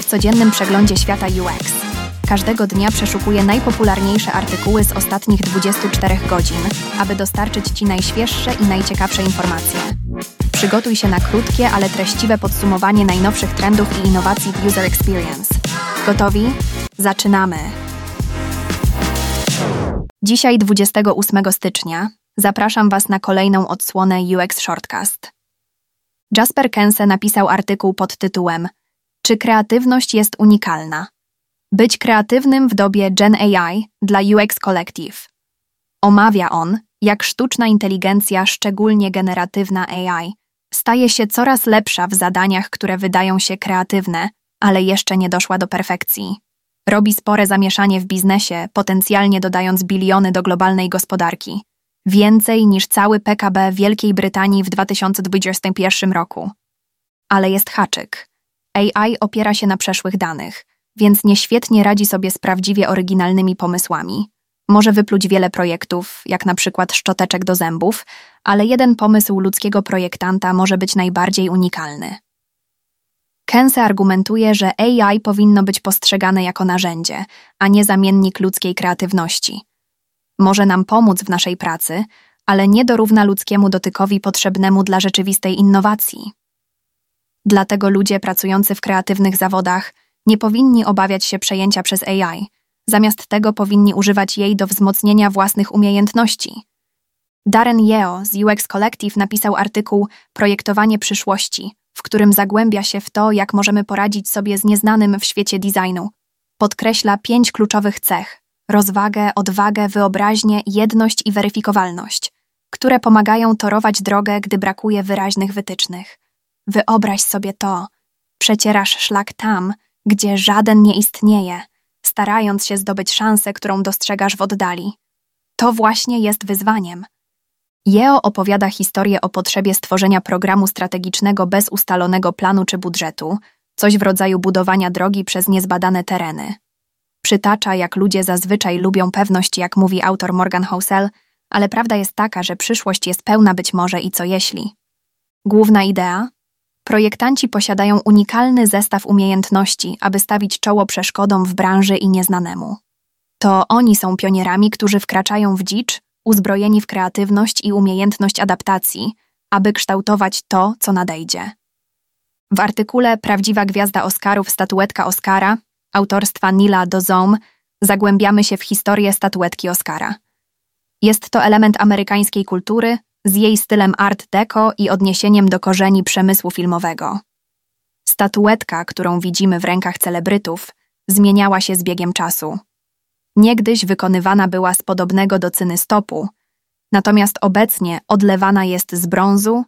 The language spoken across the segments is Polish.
W codziennym przeglądzie świata UX. Każdego dnia przeszukuję najpopularniejsze artykuły z ostatnich 24 godzin, aby dostarczyć Ci najświeższe i najciekawsze informacje. Przygotuj się na krótkie, ale treściwe podsumowanie najnowszych trendów i innowacji w User Experience. Gotowi? Zaczynamy! Dzisiaj, 28 stycznia, zapraszam Was na kolejną odsłonę UX Shortcast. Jasper Kense napisał artykuł pod tytułem Czy kreatywność jest unikalna? Być kreatywnym w dobie Gen AI dla UX Collective. Omawia on, jak sztuczna inteligencja, szczególnie generatywna AI, staje się coraz lepsza w zadaniach, które wydają się kreatywne, ale jeszcze nie doszła do perfekcji. Robi spore zamieszanie w biznesie, potencjalnie dodając biliony do globalnej gospodarki. Więcej niż cały PKB Wielkiej Brytanii w 2021 roku. Ale jest haczyk. AI opiera się na przeszłych danych, więc nieświetnie radzi sobie z prawdziwie oryginalnymi pomysłami. Może wypluć wiele projektów, jak na przykład szczoteczek do zębów, ale jeden pomysł ludzkiego projektanta może być najbardziej unikalny. Kense argumentuje, że AI powinno być postrzegane jako narzędzie, a nie zamiennik ludzkiej kreatywności. Może nam pomóc w naszej pracy, ale nie dorówna ludzkiemu dotykowi potrzebnemu dla rzeczywistej innowacji. Dlatego ludzie pracujący w kreatywnych zawodach nie powinni obawiać się przejęcia przez AI, zamiast tego powinni używać jej do wzmocnienia własnych umiejętności. Darren Yeo z UX Collective napisał artykuł Projektowanie przyszłości, w którym zagłębia się w to, jak możemy poradzić sobie z nieznanym w świecie designu. Podkreśla pięć kluczowych cech rozwagę, odwagę, wyobraźnię, jedność i weryfikowalność, które pomagają torować drogę, gdy brakuje wyraźnych wytycznych. Wyobraź sobie to. Przecierasz szlak tam, gdzie żaden nie istnieje, starając się zdobyć szansę, którą dostrzegasz w oddali. To właśnie jest wyzwaniem. Jeo opowiada historię o potrzebie stworzenia programu strategicznego bez ustalonego planu czy budżetu, coś w rodzaju budowania drogi przez niezbadane tereny. Przytacza, jak ludzie zazwyczaj lubią pewność, jak mówi autor Morgan Housel, ale prawda jest taka, że przyszłość jest pełna być może i co jeśli. Główna idea? Projektanci posiadają unikalny zestaw umiejętności, aby stawić czoło przeszkodom w branży i nieznanemu. To oni są pionierami, którzy wkraczają w dzicz, uzbrojeni w kreatywność i umiejętność adaptacji, aby kształtować to, co nadejdzie. W artykule Prawdziwa Gwiazda Oscarów statuetka Oscara autorstwa Nila Dozome zagłębiamy się w historię statuetki Oscara. Jest to element amerykańskiej kultury z jej stylem art deco i odniesieniem do korzeni przemysłu filmowego. Statuetka, którą widzimy w rękach celebrytów, zmieniała się z biegiem czasu. Niegdyś wykonywana była z podobnego do cyny stopu, natomiast obecnie odlewana jest z brązu,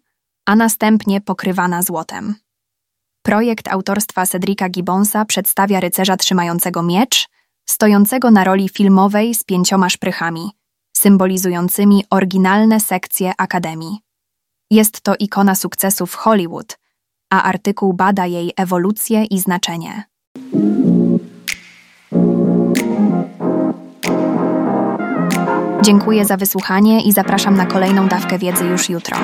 a następnie pokrywana złotem. Projekt autorstwa Cedrika Gibbonsa przedstawia rycerza trzymającego miecz, stojącego na roli filmowej z pięcioma szprychami, symbolizującymi oryginalne sekcje Akademii. Jest to ikona sukcesu w Hollywood, a artykuł bada jej ewolucję i znaczenie. Dziękuję za wysłuchanie i zapraszam na kolejną dawkę wiedzy już jutro.